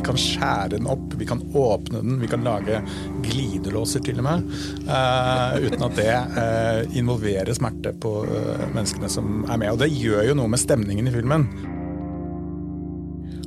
Vi kan skjære den opp, vi kan åpne den, vi kan lage glidelåser til og med. Uh, uten at det uh, involverer smerte på uh, menneskene som er med. Og det gjør jo noe med stemningen i filmen.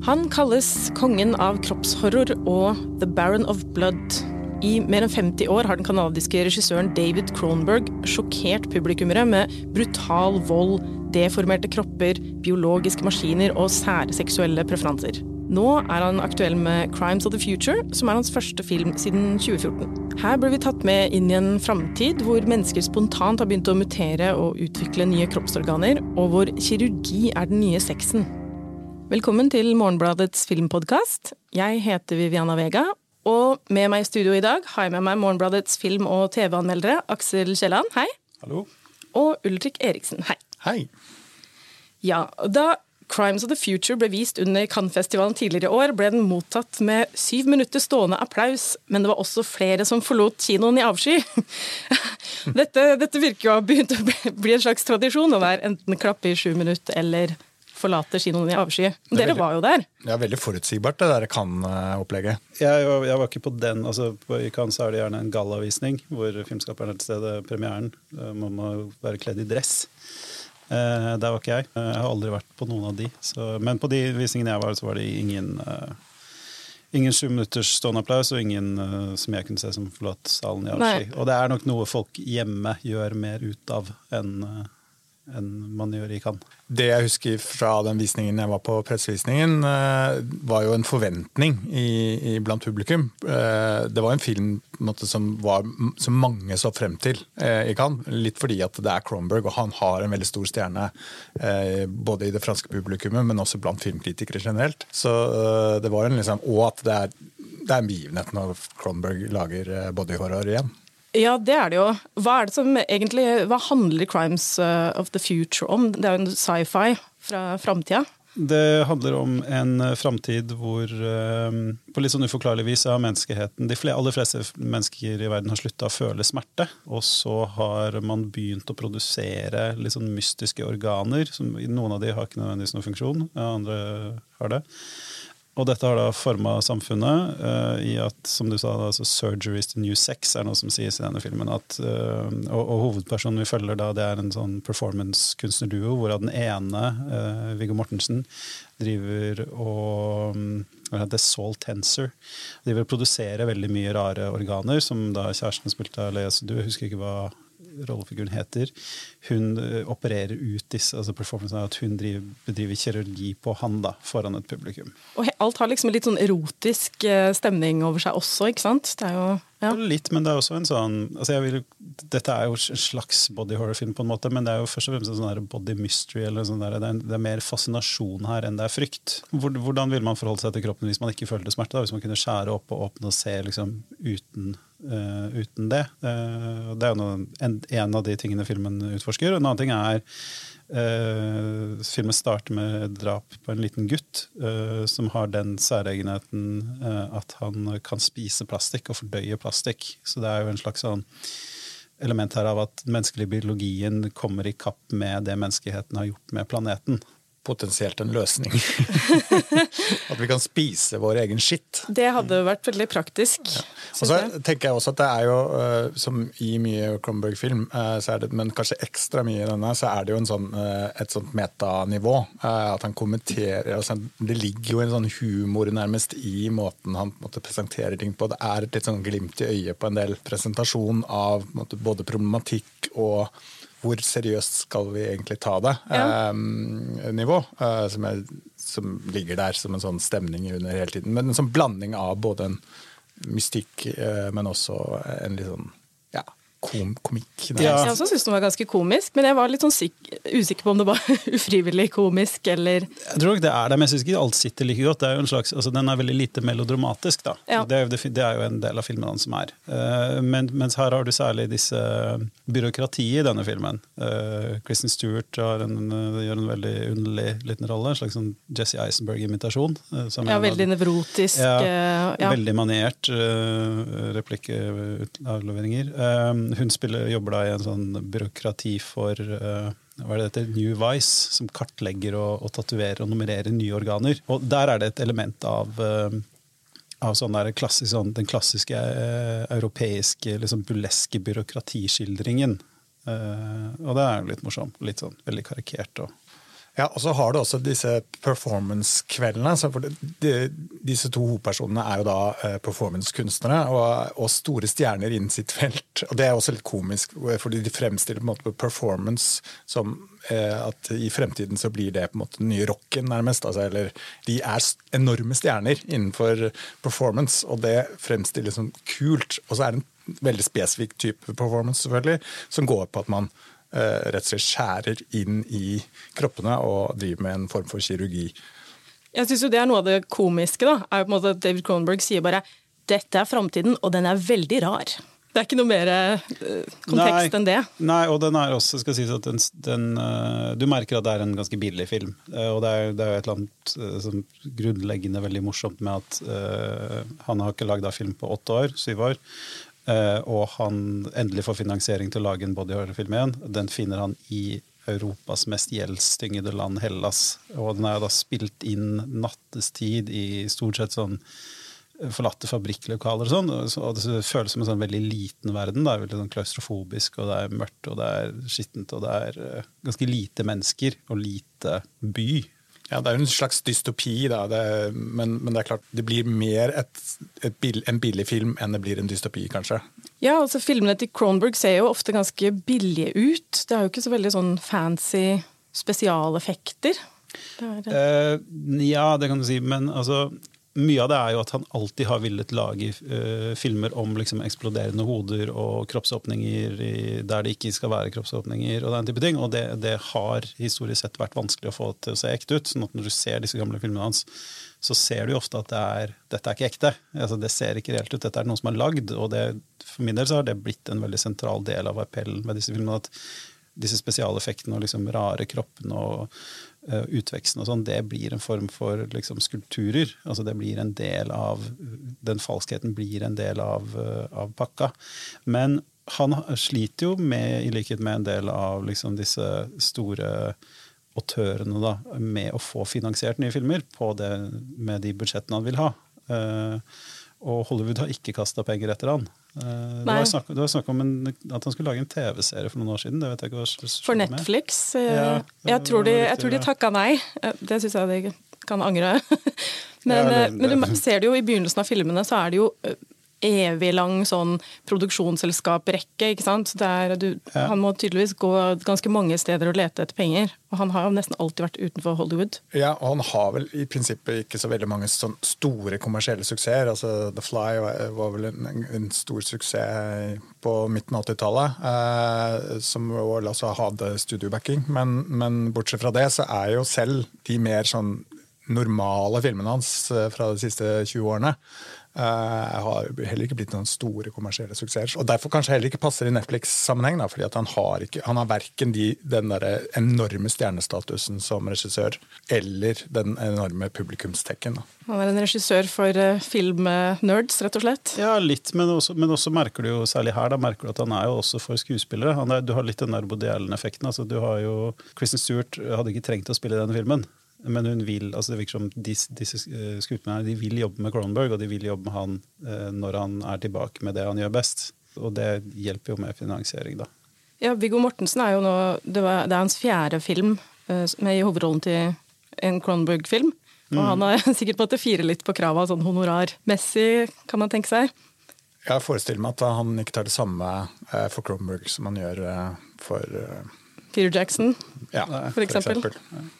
Han kalles kongen av kroppshorror og The Baron of Blood. I mer enn 50 år har den canadiske regissøren David Cronberg sjokkert publikummere med brutal vold, deformerte kropper, biologiske maskiner og sære seksuelle preferanser. Nå er han aktuell med 'Crimes of the Future', som er hans første film siden 2014. Her blir vi tatt med inn i en framtid hvor mennesker spontant har begynt å mutere og utvikle nye kroppsorganer, og hvor kirurgi er den nye sexen. Velkommen til Morgenbladets filmpodkast. Jeg heter Viviana Vega, og med meg i studio i dag har jeg med meg Morgenbladets film- og TV-anmeldere Aksel Kielland, hei. Hallo. Og Ulrik Eriksen, hei. Hei. Ja, Da 'Crimes of the Future' ble vist under Cannes-festivalen tidligere i år, ble den mottatt med syv minutter stående applaus, men det var også flere som forlot kinoen i avsky. Dette, dette virker jo å ha begynt å bli en slags tradisjon, å være enten klappe i sju minutter eller forlate kinoen i avsky. Dere veldig, var jo der. Det er veldig forutsigbart, det der Cannes-opplegget. Jeg, jeg, var ikke på den. altså I Cannes er det gjerne en gallavisning hvor filmskaperen er til stede. Premieren. Man må være kledd i dress. Eh, der var ikke jeg. Jeg har aldri vært på noen av de. Så, men på de visningene jeg var, så var det ingen uh, Ingen sju minutters stående applaus, og ingen uh, som jeg kunne se som forlot salen i avsky. Og det er nok noe folk hjemme gjør mer ut av enn uh, enn man gjør i Cannes. Det jeg husker fra den visningen jeg var på, pressevisningen, eh, var jo en forventning i, i blant publikum. Eh, det var en film måte, som, var, som, mange så frem til eh, i Cannes. Litt fordi at det er Cronberg, og han har en veldig stor stjerne både i det franske publikummet, men også blant filmkritikere generelt. Så det var en liksom, Og at det er, det er en begivenhet når Cronberg lager bodyhorror igjen. Ja, det er det jo. Hva er det som egentlig, hva handler 'Crimes uh, of the Future' om? Det er jo en sci-fi fra framtida. Det handler om en uh, framtid hvor uh, på litt sånn uforklarlig vis har menneskeheten De aller fleste mennesker i verden har slutta å føle smerte. Og så har man begynt å produsere litt sånn mystiske organer. Som, noen av de har ikke nødvendigvis noen funksjon, andre har det. Og dette har da forma samfunnet uh, i at, som du sa, altså 'surgery is the new sex' er noe som sies i denne filmen. At, uh, og, og, hovedpersonen vi følger da, det er en sånn performance-kunstnerduo, hvorav den ene, uh, Viggo Mortensen, driver og um, The Soul Tensor. De vil produsere veldig mye rare organer, som da kjæresten spilte av Lea Du husker ikke hva rollefiguren heter, hun eh, opererer ut disse altså performancene, at hun driver, bedriver kirurgi på han da, foran et publikum. Og alt har liksom litt sånn erotisk eh, stemning over seg også, ikke sant? Det er jo ja. Litt, men det er også en sånn altså vil, Dette er jo en slags body horror-film, på en måte, men det er jo først og fremst en sånn body mystery. eller sånn der, det, er, det, er, mer fascinasjon her enn det er frykt. Hvordan vil man forholde seg til kroppen hvis man ikke følte smerte? Da? Hvis man kunne skjære opp og åpne og se liksom, uten, uh, uten det. Uh, det er jo noe, en, en, av de tingene filmen utforsker. En annen ting er Uh, filmen starter med drap på en liten gutt som har den særegenheten at han kan spise plastikk og fordøye plastikk. Så det er jo en slags sånn element her av at den menneskelige biologien kommer i kapp med det menneskeheten har gjort med planeten potensielt en løsning. at vi kan spise vår egen skitt. Det hadde vært veldig praktisk. Ja. Og så tenker jeg også at det er jo, uh, som i mye Cronberg-film, uh, men kanskje ekstra mye i denne, så er det jo sånn, uh, et sånt metanivå. at han kommenterer altså, Det ligger jo en sånn humor nærmest i måten han måtte presenterer ting på. Det er et litt sånn glimt i øyet på en del presentasjon av måtte, både problematikk og hvor seriøst skal vi egentlig ta det? Ja. Eh, nivå, eh, som, er, som, ligger der som en sånn stemning under hele tiden. Men en sånn blanding av både en mystikk, eh, men også en litt sånn kom komikk. Ja. Jeg også syntes den var ganske komisk, men jeg var litt sånn usikker på om det var ufrivillig komisk eller Jeg tror ikke det er det, men jeg syns ikke alt sitter like godt. Er slags, altså, den er veldig lite melodramatisk, da. Ja. Det, det, det, er jo en del av filmen han som er. Uh, men, mens her har du særlig disse byråkratiet i denne filmen. Uh, Kristen Stewart en, uh, gjør en veldig underlig liten rolle. En slags sånn Jesse Eisenberg-imitasjon. ja, veldig nevrotisk. Ja, ja. Veldig maniert uh, replikkavleveringer. Um, hun spiller, jobber da i en sånn byråkrati for uh, hva er det heter, New Vice, som kartlegger og, og tatoverer og nummererer nye organer. Og Der er det et element av uh, av sånn klassisk, sånn, den klassiske eh, europeiske liksom burleske byråkratiskildringen. Og det er jo litt morsomt. Litt sånn veldig karikert. og ja, og så har du også disse performance-kveldene. for de, Disse to hovedpersonene er jo da eh, performance-kunstnere og, og, store stjerner innen sitt felt. og Det er også litt komisk, fordi de fremstiller på en måte performance som eh, at i fremtiden så blir det på en måte den nye rocken, nærmest. Altså, eller de er enorme stjerner innenfor performance, og det fremstilles som kult. Og så er det en veldig spesifikk type performance, selvfølgelig, som går på at man rett og slett skjærer inn i kroppene og driver med en form for kirurgi. Jeg synes jo det er noe av det komiske. da, er jo på en måte at David Cronenberg sier bare dette er framtiden, og den er veldig rar. Det er ikke noe mer uh, kontekst nei, enn det. Nei, og den er også, skal sies at den, den uh, Du merker at det er en ganske billig film. Uh, og det er, det er jo et eller annet som grunnleggende veldig morsomt med at han har ikke lagd film på åtte år, syv år. Uh, og han endelig får finansiering til å lage en body horror-film igjen. Den finner han i Europas mest gjeldstyngede land, Hellas. Og den er da spilt inn nattestid i stort sett sånn forlatte fabrikklokaler og sånn. Og det føles som en sånn veldig liten verden. Det er veldig sånn klaustrofobisk, og det er mørkt, og det er skittent, og det er uh, ganske lite mennesker og lite by. Ja, Det er jo en slags dystopi, da. Det, men, men, det er klart, det blir mer et, et bill, en billig film enn det blir en dystopi, kanskje. Ja, altså Filmene til Cronberg ser jo ofte ganske billige ut. Det er jo ikke så veldig sånn fancy spesialeffekter. Det er, uh, ja, det kan du si, men altså mye av det er jo at han alltid har villet lage uh, filmer om liksom, eksploderende hoder og kroppsåpninger i, der det ikke skal være kroppsåpninger. Og den type ting, og det, det, har historisk sett vært vanskelig å få til å se ekte ut. sånn at Når du ser disse gamle filmene hans, så ser du jo ofte at det er, dette er ikke ekte. Altså, det ser ikke reelt ut. Dette er noe som er lagd. og det, For min del så har det blitt en veldig sentral del av appellen med disse filmene. at disse spesialeffektene og liksom rare kroppene og utveksten og sånn, det blir en form for liksom, skulpturer. Altså det blir en del av Den falskheten blir en del av, uh, av pakka. Men han sliter jo med, i likhet med en del av liksom, disse store autørene, da, med å få finansiert nye filmer på det, med de budsjettene han vil ha. Uh, og Hollywood har ikke kasta penger etter han. Eh, det var, snakk, det var snakk, om en, at han skulle lage en TV-serie for noen år siden. det vet jeg ikke hva For Netflix? Eh, ja, jeg, tror de, jeg tror de takka nei. Eh, det syns jeg de kan angre. men, ja, det, det, men, du ser det jo i begynnelsen av filmene, så er det jo evig lang sånn produksjonsselskaprekke. ikke sant? Er, du, ja. Han må tydeligvis gå ganske mange steder og lete etter penger. Og han har jo nesten alltid vært utenfor Hollywood. Ja, og han har vel i prinsippet ikke så veldig mange sånn store kommersielle suksesser. altså The Fly var, vel en, en, stor suksess på midten av 80-tallet, eh, som også hadde studiobacking. Men, men bortsett fra det, så er jo selv de mer sånn normale filmene hans eh, fra de siste 20 årene Uh, har heller ikke blitt noen store kommersielle suksesser. Og derfor kanskje heller ikke passer i Netflix-sammenheng. fordi Han har, ikke, han har verken de, den der enorme stjernestatusen som regissør eller den enorme publikumstekken. Han er en regissør for uh, filmnerds, rett og slett? Ja, litt, men også, men også, merker du jo særlig her da merker du at han er jo også for skuespillere. Er, du har litt den der Bode effekten Altså, du har jo, Kristen Stewart hadde ikke trengt å spille i denne filmen. Men hun vil, altså det virker som disse, disse eh, skuespillerne de vil jobbe med Cronenberg, og de vil jobbe med han eh, når han er tilbake med det han gjør best. Og det hjelper jo med finansiering, da. Ja, Viggo Mortensen er jo nå Det, var, det er hans fjerde film eh, med i hovedrollen til en Cronenberg-film. Og mm. han har sikkert måttet fire litt på kravet sånn honorarmessig, kan man tenke seg. Jeg forestiller meg at han ikke tar det samme for Cronenberg som han gjør for Peter Jackson, ja, for eksempel. For eksempel.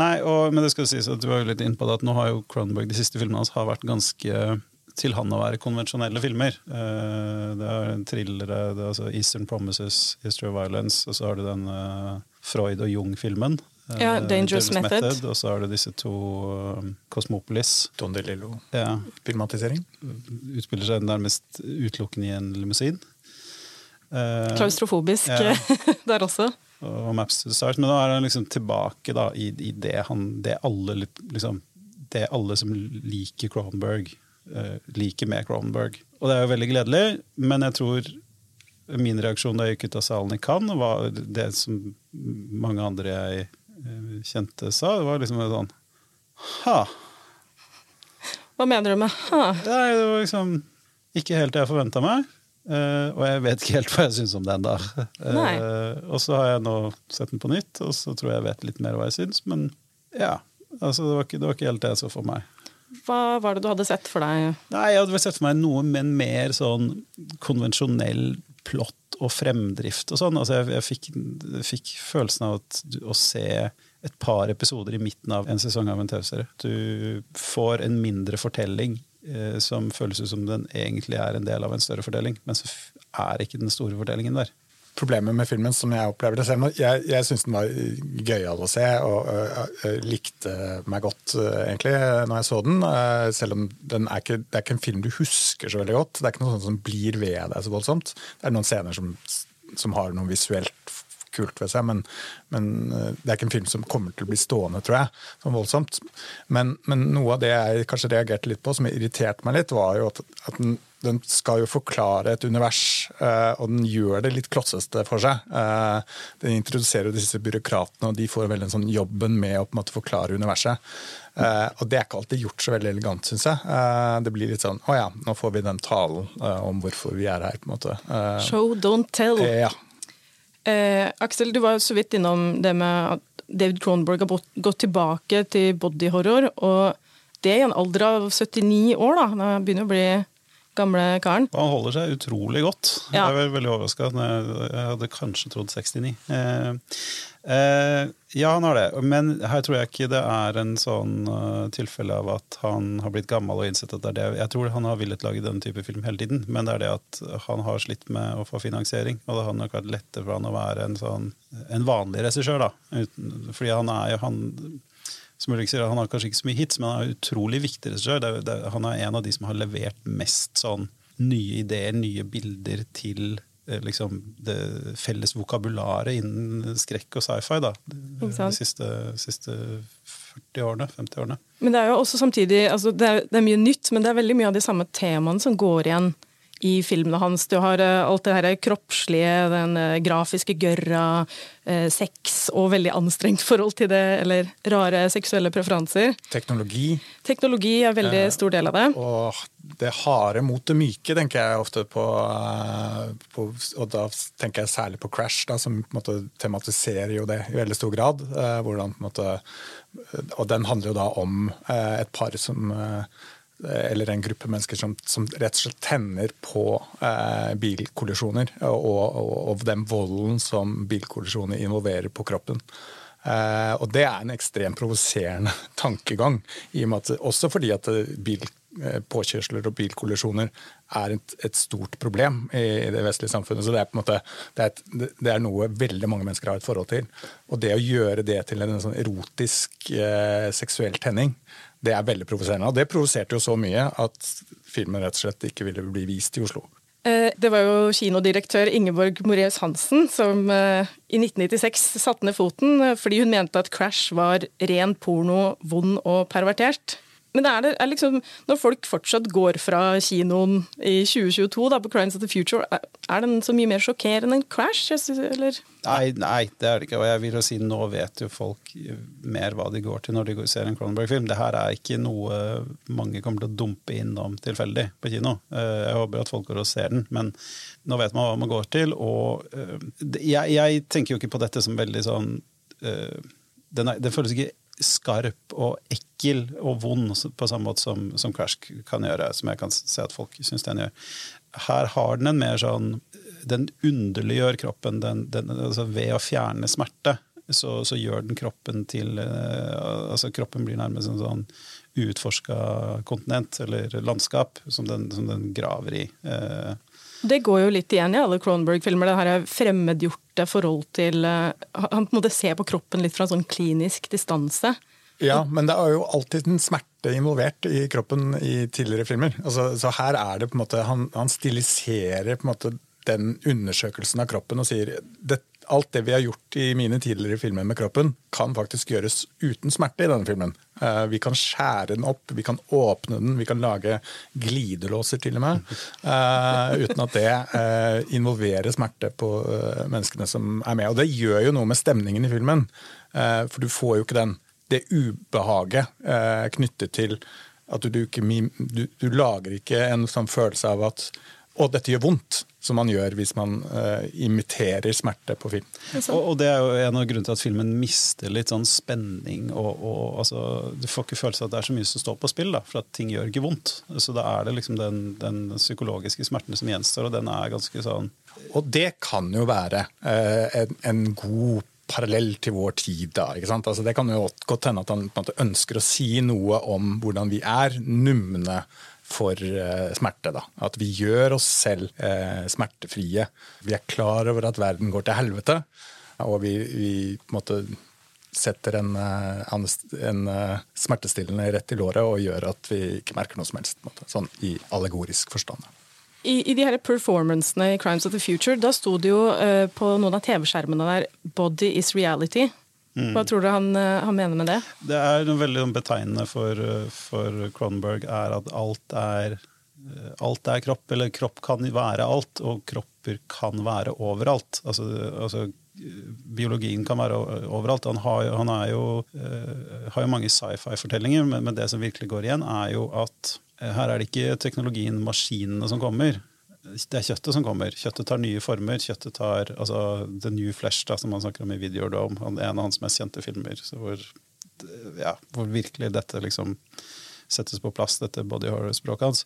Nei, og, men det skal sies at du var jo litt inne på det at nå har jo Cronenberg de siste filmene hans har vært ganske til han å være konvensjonelle filmer. Uh, det er thrillere, det er altså Eastern Promises, History of Violence, og så har du den uh, Freud og Jung-filmen. Uh, ja, Dangerous Method. Method. Og så har du disse to Cosmopolis. Don DeLillo. Ja. Filmatisering. Utspiller seg nærmest utelukkende i en limousin. Klaustrofobisk ja. der også og Maps to Stars, men nå er han liksom tilbake da, i, i det, han, det, alle, liksom, det, alle, som liker Cronenberg, uh, liker med Cronenberg. Og det er jo veldig gledelig, men jeg tror min reaksjon da jeg gikk ut av salen i Cannes, var det som mange andre jeg uh, kjente sa. Det var liksom sånn Ha! Hva mener du med ha? Det var liksom ikke helt det jeg forventa meg. Uh, og jeg vet ikke helt hva jeg syns om den da. Uh, og så har jeg nå sett den på nytt, og så tror jeg jeg vet litt mer hva jeg syns. Men ja, altså, det, var ikke, det var ikke helt det jeg så for meg. Hva var det du hadde sett for deg? Nei, Jeg hadde sett for meg noe med en mer sånn konvensjonell plott og fremdrift og sånn. Altså, jeg, jeg fikk, fikk, følelsen av at, å se et par episoder i midten av en sesong av en TV-serie. Du får en mindre fortelling eh, som føles ut som den egentlig er en del av en større fordeling, men så er ikke den store fordelingen der problemet med filmen, som jeg opplever det selv. Jeg, jeg syns den var gøyal å se, og uh, likte meg godt uh, egentlig når jeg så den. Uh, selv om den er ikke, det er ikke en film du husker så veldig godt. Det er ikke noe sånt som blir ved deg så voldsomt. Det er noen scener som, som har noe visuelt kult ved seg, men, men, det er ikke en film som kommer til å bli stående, tror jeg, sånn voldsomt. Men, men noe av det jeg kanskje reagerte litt på, som irriterte meg litt, var jo at, at den den skal jo forklare et univers, eh, og den gjør det litt klosseste for seg. Eh, den introduserer jo disse byråkratene, og de får vel en sånn jobben med å på en måte forklare universet. Uh, og det er ikke alltid gjort så veldig elegant, syns jeg. Det blir litt sånn å ja, nå får vi den talen om hvorfor vi er her, på en måte. Show, don't tell. Ja. Eh, Aksel, du var jo så vidt innom det med at David Cronberg har gått tilbake til bodyhorror. og det i en alder av 79 år, da. Han begynner å bli gamle karen. Han holder seg utrolig godt. Ja. Jeg var veldig overraska. Jeg hadde kanskje trodd 69. Eh, eh, ja, han har det. Men her tror jeg ikke det er en sånn uh, tilfelle av at han har blitt gammel og innsett at det er det. Jeg tror han har villet lage den type film hele tiden, men det er det at han har slitt med å få finansiering. Og det har nok vært lettere for han å være en, sånn, en vanlig regissør, da. Uten, fordi han er jo han som Ulrik sier, Han har kanskje ikke så mye hits, men han er utrolig viktig regissør. Han er en av de som har levert mest sånn nye ideer, nye bilder til eh, liksom, det felles vokabularet innen skrekk og sci-fi. da, De siste, siste 40 årene, 50 årene. Men det er jo også samtidig, altså det, er, det er mye nytt, men det er veldig mye av de samme temaene som går igjen i filmene hans. Du har uh, alt det her kroppslige, den uh, grafiske gørra, uh, sex og veldig anstrengt forhold til det, eller rare seksuelle preferanser. Teknologi. Teknologi er veldig stor del av det. Og det harde mot det myke tenker jeg ofte på, på, og da tenker jeg særlig på Crash, da, som på en måte tematiserer jo det i veldig stor grad. hvordan på en måte, Og den handler jo da om et par som eller en gruppe mennesker som, som, rett og slett tenner på eh, bilkollisjoner, og, og, og, den volden som bilkollisjoner involverer på kroppen. Eh, og det er en ekstremt provoserende tankegang, i og med at, også fordi at bil, eh, påkjørsler og bilkollisjoner er et, et, stort problem i, det vestlige samfunnet. Så det er, måte, det er, et, det er, noe veldig mange mennesker har et forhold til. Og det å gjøre det til en sånn erotisk eh, seksuell tenning, det er veldig provoserende. Og det provoserte jo så mye at filmen rett og slett ikke ville bli vist i Oslo. Eh, det var jo kinodirektør Ingeborg Moreus Hansen som eh, i 1996 satte ned foten eh, fordi hun mente at Crash var ren porno, vond og pervertert. Men er det, er liksom, når folk fortsatt går fra kinoen i 2022 da, på Crimes of the Future, er den så mye mer sjokkerende enn Crash? Eller? Nei, nei, det er det ikke. Og jeg vil jo si nå vet jo folk mer hva de går til når de ser en Cronenberg-film. Det her er ikke noe mange kommer til å dumpe innom tilfeldig på kino. Eh, jeg håper at folk går og ser den, men nå vet man hva man går til. Og eh, jeg, jeg tenker jo ikke på dette som veldig sånn eh, den, er, den føles ikke skarp og ekkel og vond på samme måte som, som Crash kan gjøre, som jeg kan se at folk syns den gjør. Her har den en mer sånn Den underliggjør kroppen den, den, altså ved å fjerne smerte. Så, så, gjør den kroppen til uh, altså Kroppen blir nærmest en sånn uutforska kontinent eller landskap som den, som den graver i. Uh, det går jo litt igjen i alle Cronberg-filmer. det her fremmedgjorte forhold til uh, Han på en måte ser på kroppen litt fra en sånn klinisk distanse. Ja, men det er jo alltid en smerte involvert i kroppen i tidligere filmer. Altså, så her er det på en måte Han, han stiliserer på en måte den undersøkelsen av kroppen og sier det, alt det vi har gjort i mine tidligere filmer med kroppen, kan faktisk gjøres uten smerte i denne filmen. Uh, vi kan skjære den opp, vi kan åpne den, vi kan lage glidelåser til og med. Uh, uten at det uh, involverer smerte på menneskene som er med. Og det gjør jo noe med stemningen i filmen. for du får jo ikke den, det ubehaget knyttet til At du, du, du, du lager ikke en sånn følelse av at å, dette gjør vondt som man gjør hvis man uh, imiterer smerte på film. Og, og, Det er jo en av grunnene til at filmen mister litt sånn spenning. og, og altså, Du får ikke følelse av at det er så mye som står på spill, da, for at ting gjør ikke vondt. Så da er det liksom den, den psykologiske smerten som gjenstår, og den er ganske sånn Og det kan jo være uh, en, en, god parallell til vår tid. da, ikke sant? Altså, det kan jo godt hende at han måte, ønsker å si noe om hvordan vi er numne for eh, smerte. Da. At vi gjør oss selv eh, smertefrie. Vi er klar over at verden går til helvete, og vi, vi en måte setter en, eh, en, smertestillende rett i låret og gjør at vi ikke merker noe som helst. Sånn i allegorisk forstand. I, I, de her performancene i Crimes of the Future, da sto det jo uh, på noen av TV-skjermene der 'Body is reality'. Mm. Hva tror du han, eh, han, mener med det? Det er noe veldig betegnende for, eh, for Cronberg er at alt er, eh, alt er kropp, eller kropp kan være alt, og kropper kan være overalt. Altså, altså biologien kan være overalt. Han har, han jo, har jo mange sci-fi-fortellinger, men, men, det som virkelig går igjen, er jo at her er det ikke teknologien, maskinene, som kommer det er kjøttet som kommer. Kjøttet tar nye former. Kjøttet tar altså, The New Flesh, da, som han snakker om i Videodome, en av hans mest kjente filmer. Hvor, ja, hvor, virkelig dette liksom settes på plass, dette body horror-språket hans.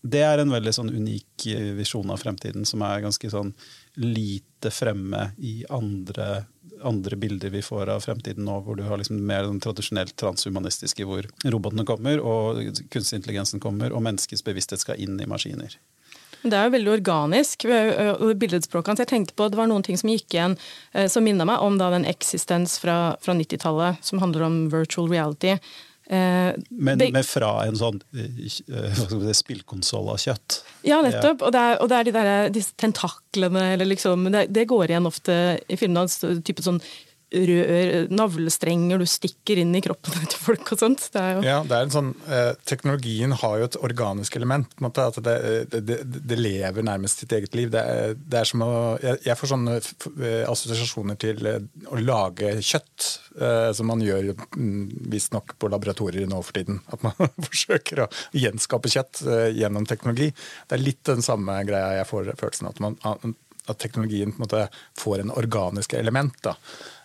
Det er en veldig sånn unik visjon av fremtiden som er ganske sånn lite fremme i andre, andre bilder vi får av fremtiden nå, hvor du har liksom mer den tradisjonelt transhumanistiske, hvor robotene kommer, og kunstig intelligensen kommer, og menneskets bevissthet skal inn i maskiner. Det er jo veldig organisk. billedspråket Jeg tenkte på, Det var noen ting som gikk igjen som minna meg om da den eksistens fra, fra 90-tallet, som handler om virtual reality. Men, det, men, fra en sånn spillkonsoll av kjøtt? Ja, nettopp. Og det er, og det er de der, disse tentaklene, eller liksom det, det, går igjen ofte i filmene. Type sånn rør, navlestrenger du stikker inn i kroppen til folk og sånt. Det jo... Ja, det er en sånn, eh, Teknologien har jo et organisk element. måte, at det, det, det lever nærmest sitt eget liv. Det er, det er som å, jeg, jeg, får sånne eh, assosiasjoner til eh, å lage kjøtt, eh, som man gjør mm, visstnok på laboratorier nå for tiden. At man forsøker å gjenskape kjøtt eh, gjennom teknologi. Det er litt den samme greia jeg får følelsen av. At, man, at teknologien på en måte får en organisk element. da.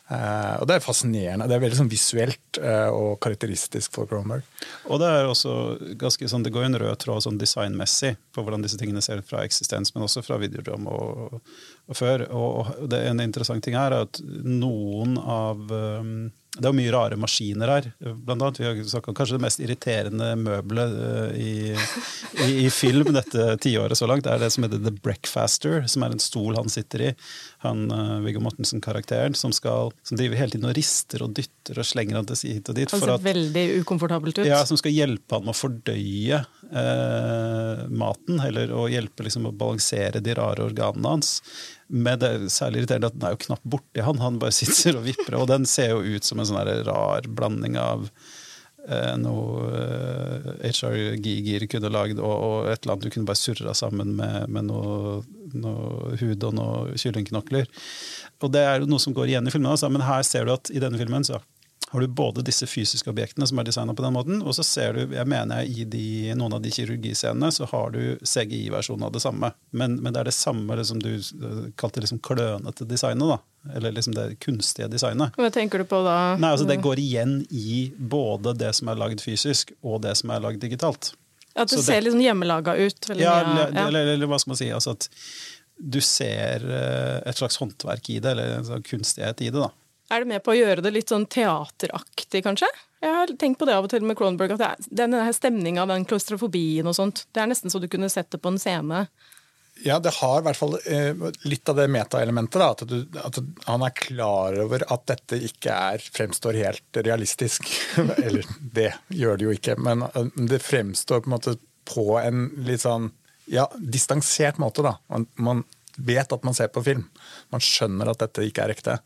Uh, og Det er fascinerende. Det er veldig sånn visuelt uh, og karakteristisk for Cronberg. Og Det er også ganske sånn, det går en rød tråd sånn designmessig på hvordan disse tingene ser ut fra eksistens, men også fra videodrom og, og, før. Og, og det En interessant ting her er at noen av um, det er mye rare maskiner her. Blant annet, vi har snakket om Kanskje det mest irriterende møbelet uh, i, i, i, film dette tiåret så langt, Det er det som heter The Breakfaster, som er en stol han sitter i. Han uh, Viggo Mortensen-karakteren som, skal, som driver hele tiden og rister og dytter og slenger han til hit og dit. Han ser at, veldig ukomfortabelt ut. Ja, Som skal hjelpe han med å fordøye uh, maten, eller å hjelpe liksom, å balansere de rare organene hans. Men det er særlig irriterende at den er jo knapt borti han. Han bare sitter og vipper. Og den ser jo ut som en sånn rar blanding av eh, noe eh, HR Giger kunne lagd, og, og, et eller annet du kunne bare surra sammen med, med noe, noe, hud og noe kyllingknokler. Og det er jo noe som går igjen i filmen, men her ser du at i denne filmen så har du både disse fysiske objektene som er designa på den måten, og så ser du jeg mener i de, noen av de kirurgiscenene så har du CGI-versjonen av det samme. Men, men, det er det samme det som du eh, kalte liksom klønete designet. da. Eller liksom det kunstige designet. Hva tenker du på da? Nei, altså Det går igjen i både det som er lagd fysisk, og det som er lagd digitalt. At det det ser liksom hjemmelaga ut? Ja, eller, ja. Eller, eller, hva skal man si. altså at du ser eh, et slags håndverk i det, eller en sånn kunstighet i det. da. Er det med på å gjøre det litt sånn teateraktig, kanskje? Jeg har tenkt på det av og til med Cronenberg, at det er, denne stemninga, den klaustrofobien og sånt, det er nesten så du kunne sett det på en scene. Ja, det har i hvert fall eh, litt av det metaelementet. At, at han er klar over at dette ikke er, fremstår helt realistisk. Eller det gjør det jo ikke, men eh, det fremstår på en måte på en litt sånn ja, distansert måte. da. Man, man vet at man ser på film. Man skjønner at dette ikke er ekte.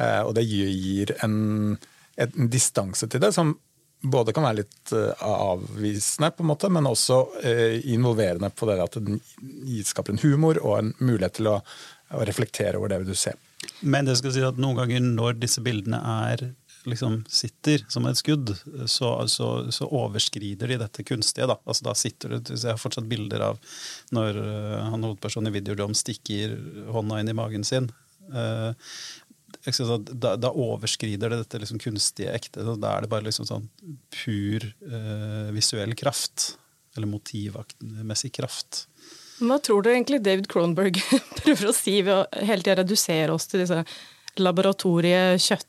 Eh, og det gir en, en distanse til det som både kan være litt eh, avvisende, på en måte, men også eh, involverende på det at den skaper en humor og en mulighet til å, å reflektere over det du ser. Men det skal si at noen ganger når disse bildene er liksom sitter som et skudd, så, så, så overskrider de dette kunstige. Da. Altså, da sitter det, Jeg har fortsatt bilder av når uh, han hovedpersonen i Videodom stikker hånda inn i magen sin. Uh, da, da, overskrider det dette liksom kunstige ekte. Da er det bare liksom sånn pur uh, visuell kraft. Eller motivmessig kraft. Hva tror du egentlig David Cronberg prøver å si ved å hele tida redusere oss til disse laboratoriekjøtt...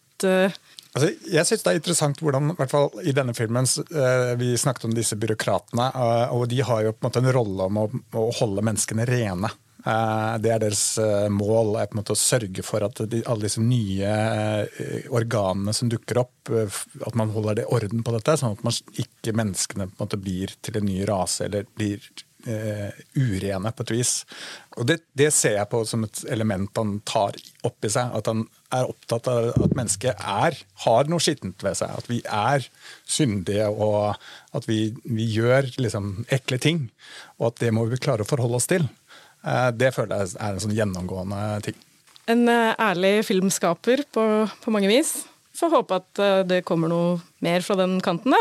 Altså, jeg syns det er interessant hvordan i hvert fall i denne filmen, uh, Vi snakket om disse byråkratene, uh, og de har jo på en måte en rolle om å, å holde menneskene rene. Uh, det er deres mål er på en måte å sørge for at de, alle disse nye organene som dukker opp, at man holder det orden på dette, sånn at man, ikke menneskene på en måte blir til en ny rase eller blir uh, urene på et vis. Og det, det, ser jeg på som et element han tar opp i seg. At han er opptatt av at mennesket er, har noe skittent ved seg. At vi er syndige, og at vi, vi gjør liksom ekle ting. Og at det må vi klare å forholde oss til. Uh, det føler jeg er en sånn gjennomgående ting. En uh, ærlig filmskaper på, på mange vis. Får håpe at det kommer noe mer fra den kanten, da.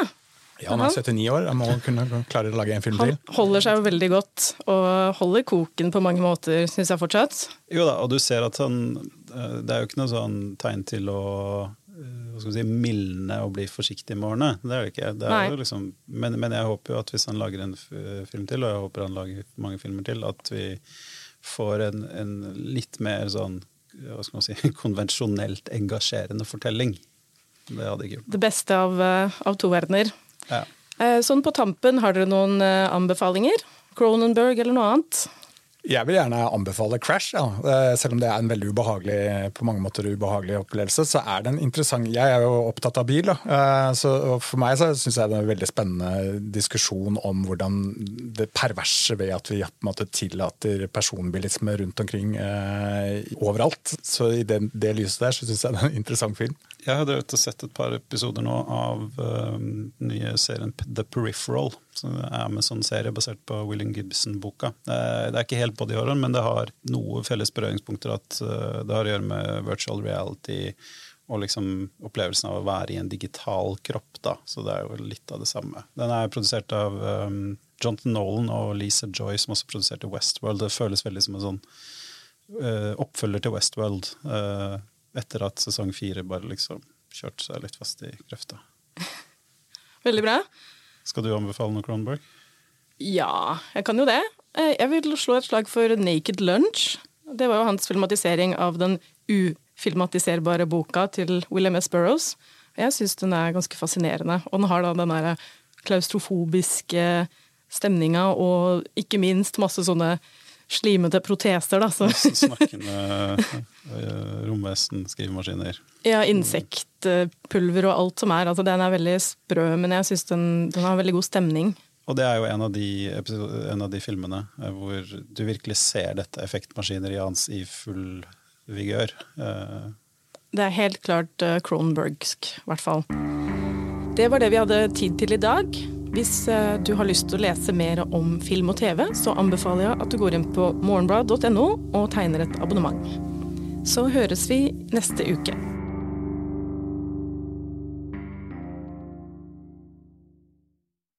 Ja, han er 79 år. Han må kunne klare å lage en film til. Han holder seg jo veldig godt, og holder koken på mange måter, syns jeg fortsatt. Jo da, og du ser at han eh, Det er jo ikke noe sånn tegn til å eh, hva skal vi si, mildne og bli forsiktig med årene. Det er det ikke. Det er liksom, men, men, jeg håper jo at hvis han lager en film til, og jeg håper han lager mange filmer til, at vi får en, en litt mer sånn hva skal man si, konvensjonelt engasjerende fortelling. Det hadde jeg gjort. Det beste av, eh, av to verdener. Ja. Eh, sånn på tampen, har dere noen eh, anbefalinger? Cronenberg eller noe annet? Jeg vil gjerne anbefale Crash. Ja. Eh, selv om det er en veldig ubehagelig på mange måter ubehagelig opplevelse, så er det en interessant Jeg er jo opptatt av bil, da. så for meg så syns jeg det er en veldig spennende diskusjon om hvordan det perverse ved at vi på en måte tillater personbilisme rundt omkring eh, overalt. Så i det, det lyset der så syns jeg det er en interessant film. Jeg har drevet og sett et par episoder nå av den nye serien The Peripheral. Som er Amazon-serie basert på William Gibson-boka. Det, det, er ikke helt på de årene, men det har noe felles berøringspunkter. At uh, det har å gjøre med virtual reality og liksom opplevelsen av å være i en digital kropp. Da. Så det er jo litt av det samme. Den er produsert av um, Jonathan Nolan og Lisa Joy, som også produserte Westworld. Det føles veldig som en sånn uh, oppfølger til Westworld. Etter at sesong fire bare liksom kjørte seg litt fast i grøfta. Veldig bra. Skal du anbefale noe Cronberg? Ja, jeg kan jo det. Eh, jeg vil slå et slag for Naked Lunch. Det var jo hans filmatisering av den ufilmatiserbare boka til William S. Burroughs. Jeg syns den er ganske fascinerende. Og den har da den der klaustrofobiske stemninga og ikke minst masse sånne slimete proteser, da. Så. Snakkende uh, romvesen, skrivemaskiner. Ja, insektpulver og alt som er. Altså, den er veldig sprø, men jeg syns den, den, har veldig god stemning. Og det er jo en av de, en av de filmene eh, hvor du virkelig ser dette effektmaskineriet hans i full vigør. Uh, det er helt klart Kronbergsk, i hvert fall. Det var det vi hadde tid til i dag. Hvis eh, du har lyst til å lese mer om film og TV, så anbefaler jeg at du går inn på morgenblad.no og tegner et abonnement. Så høres vi neste uke.